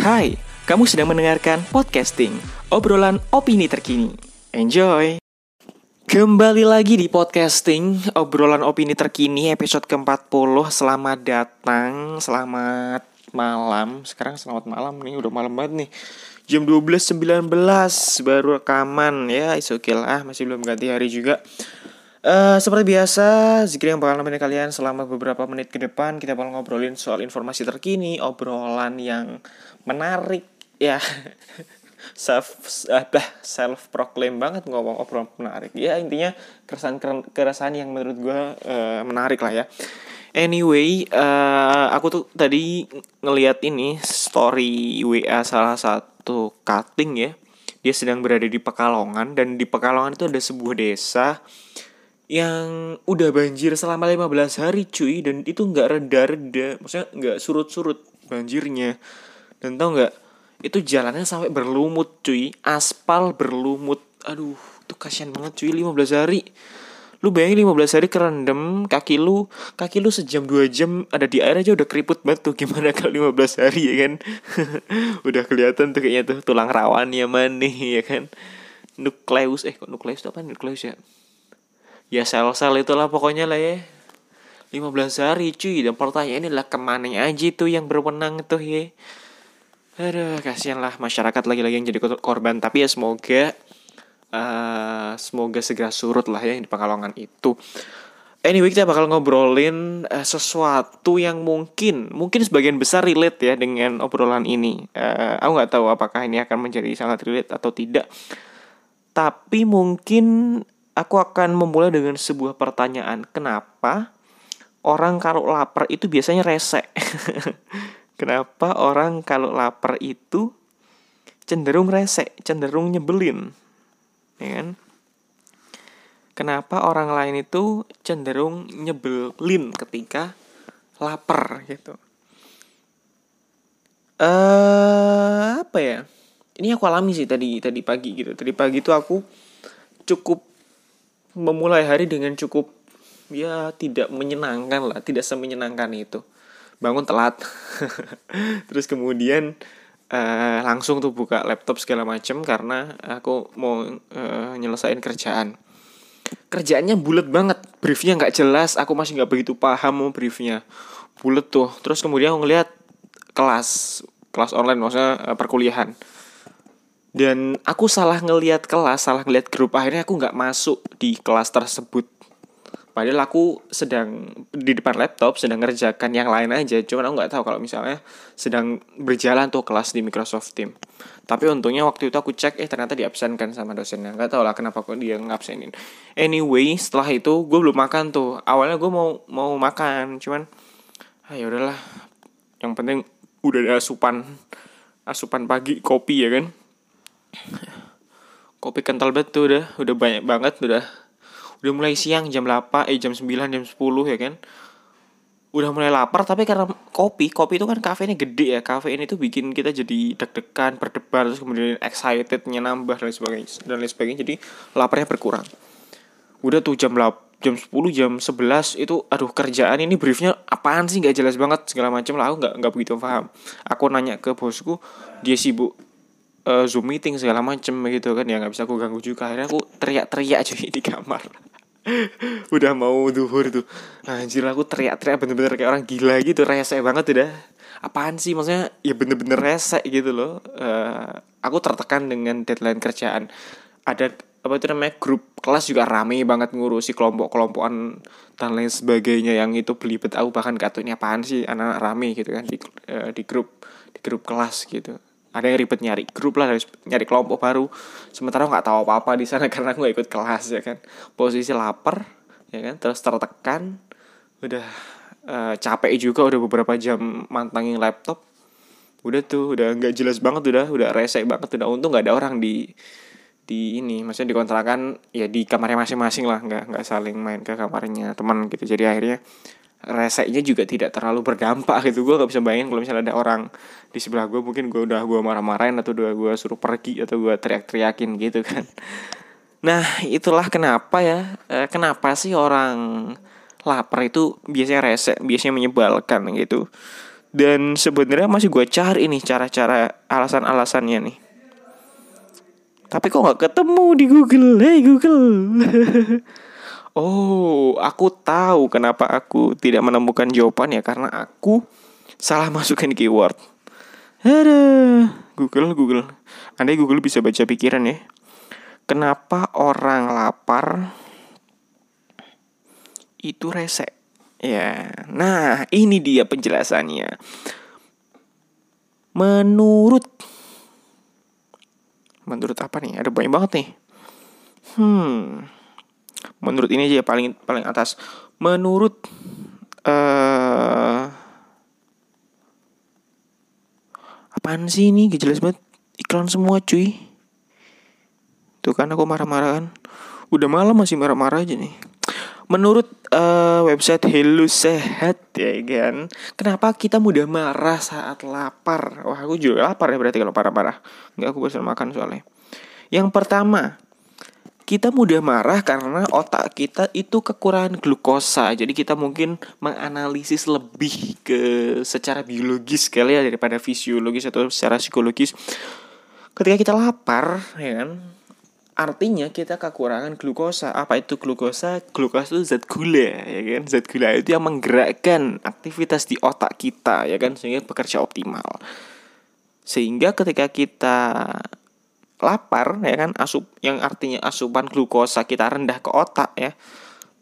Hai, kamu sedang mendengarkan podcasting, obrolan opini terkini. Enjoy! Kembali lagi di podcasting, obrolan opini terkini episode ke-40. Selamat datang, selamat malam. Sekarang selamat malam nih, udah malam banget nih. Jam 12.19 baru rekaman ya, is okay lah, masih belum ganti hari juga. Uh, seperti biasa, Zikri yang bakal nemenin kalian selama beberapa menit ke depan Kita bakal ngobrolin soal informasi terkini, obrolan yang menarik ya. Self self proclaim banget ngomong obrolan menarik. Ya intinya keresahan keresahan yang menurut gue uh, menarik lah ya. Anyway uh, aku tuh tadi ngelihat ini story wa salah satu cutting ya. Dia sedang berada di Pekalongan dan di Pekalongan itu ada sebuah desa yang udah banjir selama 15 hari cuy. Dan itu nggak reda-reda. Maksudnya nggak surut-surut banjirnya. Dan tau nggak? Itu jalannya sampai berlumut cuy. Aspal berlumut. Aduh itu kasihan banget cuy. 15 hari. Lu bayangin 15 hari kerendam kaki lu kaki lu sejam dua jam ada di air aja udah keriput banget tuh. Gimana kalau 15 hari ya kan? Udah kelihatan tuh kayaknya tuh tulang rawan ya mana ya kan? Nukleus eh kok nukleus itu apa? Nukleus ya ya sel-sel itulah pokoknya lah ya. 15 hari cuy. Dan pertanyaannya adalah ke mana aja tuh yang berwenang tuh ya. Aduh kasihan lah masyarakat lagi-lagi yang jadi korban. Tapi ya semoga uh, semoga segera surut lah ya di Pekalongan itu. Anyway kita bakal ngobrolin uh, sesuatu yang mungkin mungkin sebagian besar relate ya dengan obrolan ini. Uh, aku nggak tahu apakah ini akan menjadi sangat relate atau tidak. Tapi mungkin aku akan memulai dengan sebuah pertanyaan. Kenapa orang kalau lapar itu biasanya rese? Kenapa orang kalau lapar itu cenderung rese, cenderung nyebelin? Ya kan? Kenapa orang lain itu cenderung nyebelin ketika lapar gitu? Uh, apa ya? Ini aku alami sih tadi tadi pagi gitu. Tadi pagi tuh aku cukup memulai hari dengan cukup ya tidak menyenangkan lah, tidak semenyenangkan itu. Bangun telat, terus kemudian uh, langsung tuh buka laptop segala macem karena aku mau uh, nyelesain kerjaan. Kerjaannya bulat banget, briefnya nggak jelas, aku masih nggak begitu paham mau briefnya. Bulat tuh, terus kemudian aku ngeliat kelas kelas online maksudnya uh, perkuliahan dan aku salah ngelihat kelas salah ngelihat grup. Akhirnya aku nggak masuk di kelas tersebut. Padahal aku sedang di depan laptop sedang ngerjakan yang lain aja. Cuman aku nggak tahu kalau misalnya sedang berjalan tuh kelas di Microsoft Team tapi untungnya waktu itu aku cek eh ternyata diabsenkan sama dosennya. Nggak tahu lah kenapa kok dia ngabsenin. Anyway setelah itu gue belum makan tuh. Awalnya gue mau mau makan cuman ah ya udahlah. Yang penting udah ada asupan asupan pagi kopi ya kan kopi kental banget tuh udah. Udah banyak banget udah. Udah mulai siang jam 8 eh jam 9 jam 10 ya kan? Udah mulai lapar tapi karena kopi kopi itu kan kafeinnya gede ya. Kafein itu bikin kita jadi deg-degan berdebar terus kemudian excitednya nambah dan sebagainya dan lain sebagainya. Jadi laparnya berkurang. Udah tuh jam 8 jam 10 jam 11 itu aduh kerjaan ini briefnya apaan sih? Nggak jelas banget segala macam lah. Aku nggak nggak begitu paham. Aku nanya ke bosku dia sibuk uh, zoom meeting segala macem gitu kan. Ya nggak bisa aku ganggu juga. Akhirnya aku teriak-teriak cuy di kamar. Udah mau duhur tuh. Anjir aku teriak-teriak bener-bener kayak orang gila gitu. Rese banget udah. Apaan sih? Maksudnya ya bener-bener rese gitu loh. Uh, aku tertekan dengan deadline kerjaan. Ada apa itu namanya grup kelas juga rame banget ngurusi kelompok-kelompokan dan lain sebagainya yang itu belibet. Aku bahkan gak ini apaan sih anak-anak rame gitu kan di uh, di grup di grup kelas gitu ada yang ribet nyari grup lah nyari kelompok baru. Sementara nggak tahu apa apa di sana karena gak ikut kelas ya kan. Posisi lapar ya kan terus tertekan. Udah uh, capek juga udah beberapa jam mantangin laptop. Udah tuh udah nggak jelas banget udah udah rese banget udah untung nggak ada orang di di ini. Maksudnya dikontrakan ya di kamarnya masing-masing lah nggak nggak saling main ke kamarnya teman gitu. Jadi akhirnya resenya juga tidak terlalu berdampak gitu. Gue gak bisa bayangin kalau misalnya ada orang di sebelah gue mungkin gue udah gue marah-marahin atau udah gue suruh pergi atau gue teriak-teriakin gitu kan. Nah itulah kenapa ya e, kenapa sih orang lapar itu biasanya rese biasanya menyebalkan gitu. Dan sebenarnya masih gue cari nih cara-cara alasan-alasannya nih. Tapi kok nggak ketemu di Google? Hey Google oh aku tahu kenapa aku tidak menemukan jawaban ya karena aku salah masukin keyword ada Google Google andai Google bisa baca pikiran ya kenapa orang lapar itu rese Ya, nah ini dia penjelasannya. Menurut Menurut apa nih? Ada banyak banget nih. Hmm. Menurut ini aja paling paling atas. Menurut uh, apaan sih ini? Gak jelas banget. Iklan semua cuy. Tuh kan aku marah-marah kan. Udah malam masih marah-marah aja nih. Menurut uh, website Hello Sehat ya kan, kenapa kita mudah marah saat lapar? Wah aku juga lapar ya berarti kalau parah-parah. Enggak aku bosan makan soalnya. Yang pertama, kita mudah marah karena otak kita itu kekurangan glukosa. Jadi kita mungkin menganalisis lebih ke secara biologis kali ya daripada fisiologis atau secara psikologis. Ketika kita lapar, ya kan, Artinya kita kekurangan glukosa. Apa itu glukosa? Glukosa itu zat gula, ya kan? Zat gula itu yang menggerakkan aktivitas di otak kita, ya kan? Sehingga bekerja optimal. Sehingga ketika kita lapar, ya kan? Asup yang artinya asupan glukosa kita rendah ke otak, ya.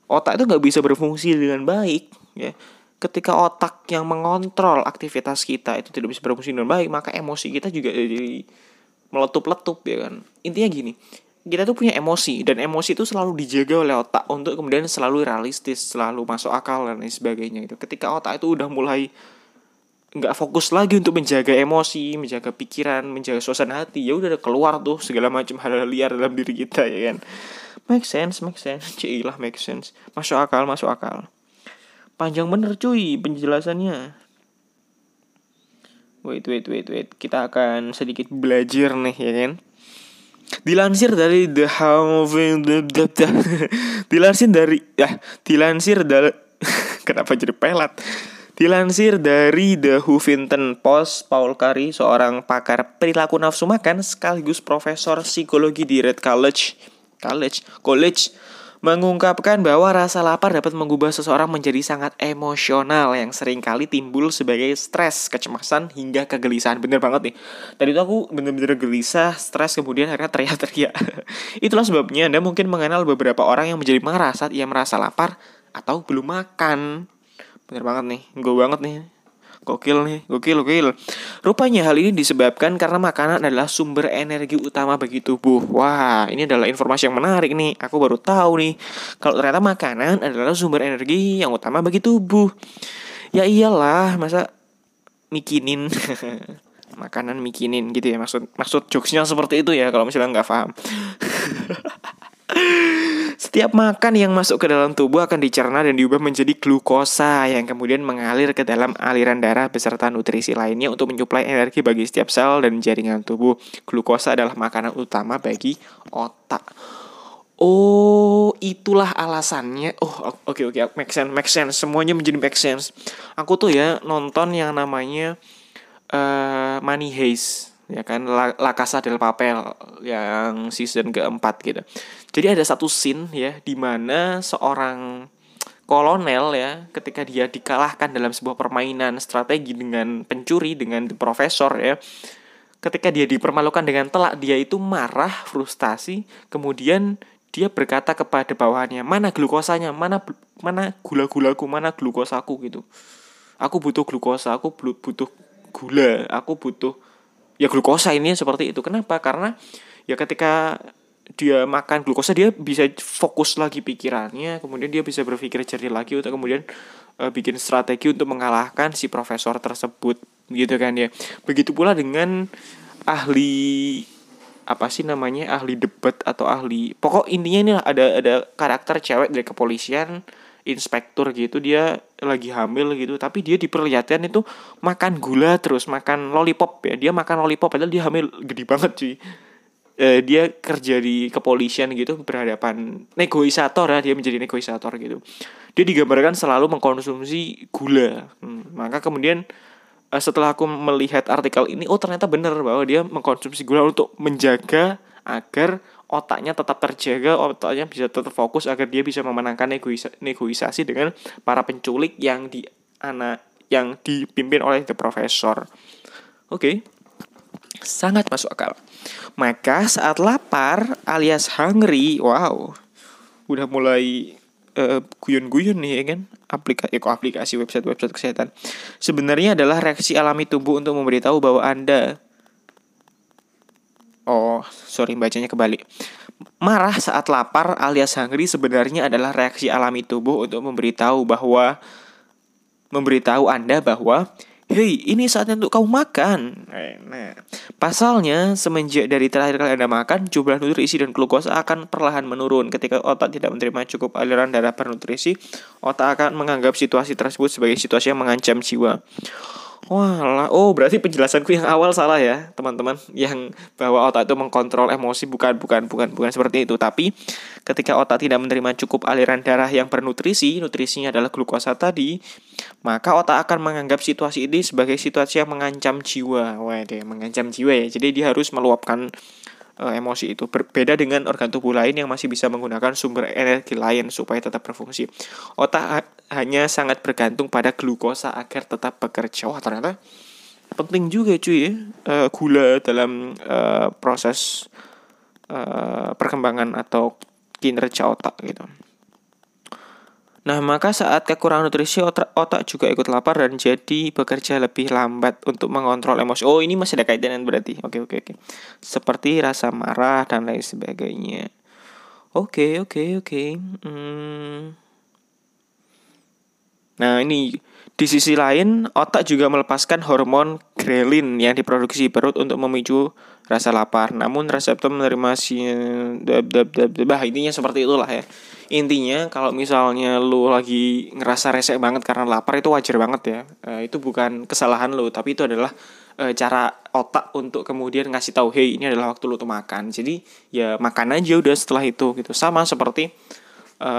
Otak itu nggak bisa berfungsi dengan baik, ya. Ketika otak yang mengontrol aktivitas kita itu tidak bisa berfungsi dengan baik, maka emosi kita juga jadi meletup-letup, ya kan? Intinya gini, kita tuh punya emosi dan emosi itu selalu dijaga oleh otak untuk kemudian selalu realistis, selalu masuk akal dan lain sebagainya itu. Ketika otak itu udah mulai nggak fokus lagi untuk menjaga emosi, menjaga pikiran, menjaga suasana hati, ya udah keluar tuh segala macam hal, hal liar dalam diri kita ya kan. Make sense, make sense, cilah make sense. Masuk akal, masuk akal. Panjang bener cuy penjelasannya. Wait, wait, wait, wait. Kita akan sedikit belajar nih ya kan. Dilansir dari The How Dilansir dari ya, dilansir dari kenapa jadi pelat? Dilansir dari The Huffington Post, Paul Curry, seorang pakar perilaku nafsu makan sekaligus profesor psikologi di Red College, College, College mengungkapkan bahwa rasa lapar dapat mengubah seseorang menjadi sangat emosional yang sering kali timbul sebagai stres, kecemasan, hingga kegelisahan. Bener banget nih. Tadi itu aku bener-bener gelisah, stres, kemudian akhirnya teriak-teriak. Itulah sebabnya Anda mungkin mengenal beberapa orang yang menjadi marah saat ia merasa lapar atau belum makan. Bener banget nih, gue banget nih. Gokil nih, gokil, gokil. Rupanya hal ini disebabkan karena makanan adalah sumber energi utama bagi tubuh. Wah, ini adalah informasi yang menarik nih. Aku baru tahu nih. Kalau ternyata makanan adalah sumber energi yang utama bagi tubuh. Ya iyalah, masa mikinin makanan mikinin gitu ya maksud maksud jokesnya seperti itu ya kalau misalnya nggak paham Setiap makan yang masuk ke dalam tubuh akan dicerna dan diubah menjadi glukosa yang kemudian mengalir ke dalam aliran darah beserta nutrisi lainnya untuk menyuplai energi bagi setiap sel dan jaringan tubuh. Glukosa adalah makanan utama bagi otak. Oh, itulah alasannya. Oh, oke okay, oke, okay. make sense, make sense. Semuanya menjadi make sense. Aku tuh ya nonton yang namanya uh, Money Heist ya kan La, La del Papel yang season keempat gitu. Jadi ada satu scene ya di mana seorang kolonel ya ketika dia dikalahkan dalam sebuah permainan strategi dengan pencuri dengan profesor ya ketika dia dipermalukan dengan telak dia itu marah frustasi kemudian dia berkata kepada bawahannya mana glukosanya? Mana mana gula-gulaku? Mana glukosaku? Gitu. Aku butuh glukosa aku butuh gula aku butuh ya glukosa ini seperti itu. Kenapa? Karena ya ketika dia makan glukosa dia bisa fokus lagi pikirannya kemudian dia bisa berpikir jernih lagi untuk kemudian uh, bikin strategi untuk mengalahkan si profesor tersebut gitu kan ya. Begitu pula dengan ahli apa sih namanya ahli debat atau ahli pokok intinya ini ada ada karakter cewek dari kepolisian inspektur gitu dia lagi hamil gitu tapi dia diperlihatkan itu makan gula terus makan lollipop ya dia makan lollipop padahal dia hamil gede banget cuy eh, dia kerja di kepolisian gitu berhadapan negosiator ya dia menjadi negosiator gitu dia digambarkan selalu mengkonsumsi gula hmm, maka kemudian uh, setelah aku melihat artikel ini oh ternyata benar bahwa dia mengkonsumsi gula untuk menjaga agar otaknya tetap terjaga, otaknya bisa tetap fokus agar dia bisa memenangkan negosiasi, negosiasi dengan para penculik yang di anak yang dipimpin oleh the professor. Oke. Okay. Sangat masuk akal. Maka saat lapar alias hungry, wow. Udah mulai uh, guyon-guyon nih ya kan aplikasi eh, aplikasi website-website kesehatan sebenarnya adalah reaksi alami tubuh untuk memberitahu bahwa anda oh sorry bacanya kebalik marah saat lapar alias hungry sebenarnya adalah reaksi alami tubuh untuk memberitahu bahwa memberitahu anda bahwa Hei, ini saatnya untuk kamu makan. Nah, pasalnya semenjak dari terakhir kali Anda makan, jumlah nutrisi dan glukosa akan perlahan menurun. Ketika otak tidak menerima cukup aliran darah bernutrisi, otak akan menganggap situasi tersebut sebagai situasi yang mengancam jiwa. Wah, oh berarti penjelasanku yang awal salah ya, teman-teman. Yang bahwa otak itu mengkontrol emosi bukan bukan bukan bukan seperti itu. Tapi ketika otak tidak menerima cukup aliran darah yang bernutrisi, nutrisinya adalah glukosa tadi, maka otak akan menganggap situasi ini sebagai situasi yang mengancam jiwa. Wah, deh, mengancam jiwa ya. Jadi dia harus meluapkan emosi itu berbeda dengan organ tubuh lain yang masih bisa menggunakan sumber energi lain supaya tetap berfungsi. Otak ha hanya sangat bergantung pada glukosa agar tetap bekerja. Wah ternyata penting juga cuy ya uh, gula dalam uh, proses uh, perkembangan atau kinerja otak gitu. Nah, maka saat kekurangan nutrisi otak, juga ikut lapar dan jadi bekerja lebih lambat untuk mengontrol emosi. Oh, ini masih ada kaitannya berarti. Oke, oke, oke. Seperti rasa marah dan lain sebagainya. Oke, oke, oke. Hmm. Nah, ini di sisi lain, otak juga melepaskan hormon grelin yang diproduksi perut untuk memicu rasa lapar. Namun reseptor menerima si bah intinya seperti itulah ya. Intinya kalau misalnya lu lagi ngerasa resek banget karena lapar itu wajar banget ya. E, itu bukan kesalahan lu tapi itu adalah e, cara otak untuk kemudian ngasih tahu hey ini adalah waktu lu tuh makan. Jadi ya makan aja udah setelah itu gitu. Sama seperti e,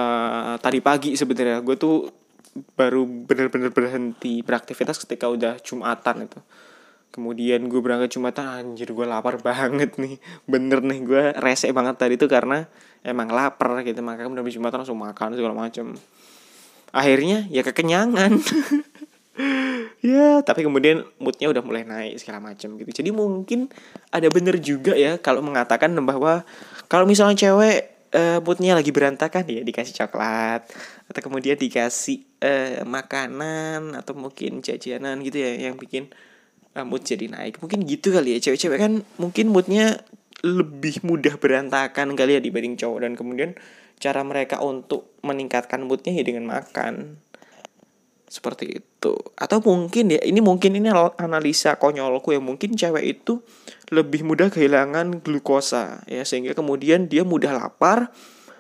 tadi pagi sebenarnya gue tuh baru bener-bener berhenti beraktivitas ketika udah jumatan itu. Kemudian gue berangkat jumatan anjir gue lapar banget nih. Bener nih gue resek banget tadi itu karena emang lapar gitu. Makanya udah jumatan langsung makan segala macam akhirnya ya kekenyangan. Ya tapi kemudian moodnya udah mulai naik segala macam gitu. Jadi mungkin ada bener juga ya kalau mengatakan bahwa kalau misalnya cewek uh, moodnya lagi berantakan ya dikasih coklat atau kemudian dikasih uh, makanan atau mungkin jajanan gitu ya yang bikin uh, mood jadi naik. Mungkin gitu kali ya cewek-cewek kan mungkin moodnya lebih mudah berantakan kali ya dibanding cowok. Dan kemudian cara mereka untuk meningkatkan moodnya ya dengan makan seperti itu. Atau mungkin ya ini mungkin ini analisa konyolku ya mungkin cewek itu lebih mudah kehilangan glukosa ya. Sehingga kemudian dia mudah lapar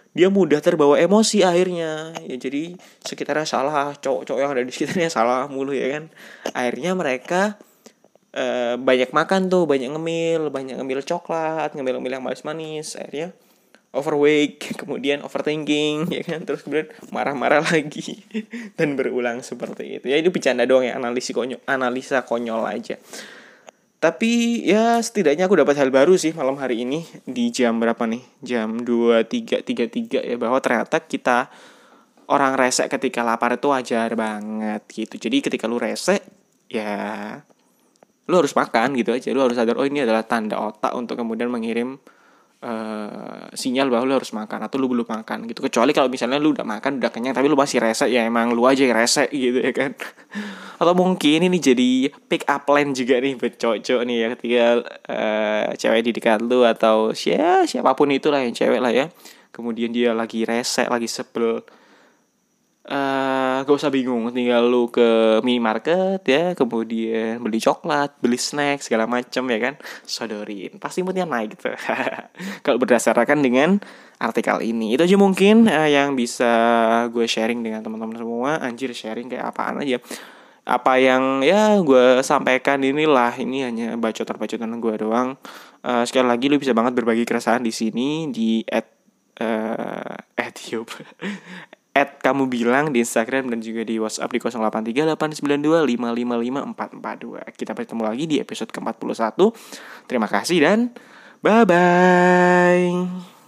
dia mudah terbawa emosi akhirnya. Ya jadi sekitarnya salah cowok-cowok yang ada di sekitarnya salah mulu ya kan. Akhirnya mereka uh, banyak makan tuh banyak ngemil banyak ngemil coklat ngemil ngemil yang manis manis akhirnya overweight kemudian overthinking ya kan? Terus kemudian marah-marah lagi dan berulang seperti itu. Ya itu bercanda doang ya analisa konyol analisa konyol aja. Tapi ya setidaknya aku dapat hal baru sih malam hari ini. Di jam berapa nih? Jam dua tiga tiga tiga ya bahwa ternyata kita orang resek ketika lapar itu wajar banget gitu. Jadi ketika lu resek ya lu harus makan gitu aja. Lu harus sadar oh ini adalah tanda otak untuk kemudian mengirim uh, sinyal bahwa lu harus makan atau lu belum makan gitu. Kecuali kalau misalnya lu udah makan udah kenyang tapi lu masih rese ya emang lu aja yang rese gitu ya kan. Atau mungkin ini jadi pick up line juga nih buat cowok nih ya ketika uh, cewek di dekat lu atau siapa siapa pun itulah yang cewek lah ya. Kemudian dia lagi rese lagi sebel uh, gak usah bingung tinggal lu ke minimarket ya kemudian beli coklat beli snack segala macam ya kan? Sodorin pasti moodnya naik gitu kalau berdasarkan dengan artikel ini. Itu aja mungkin uh, yang bisa gue sharing dengan teman-teman semua. Anjir sharing kayak apaan aja. Apa yang ya gue sampaikan inilah ini hanya bacotan-bacotan gue doang. Uh, sekali lagi lu bisa banget berbagi keresahan di sini di at uh, at at kamu bilang di Instagram dan juga di WhatsApp di 083892555442. Kita bertemu lagi di episode ke-41. Terima kasih dan bye-bye.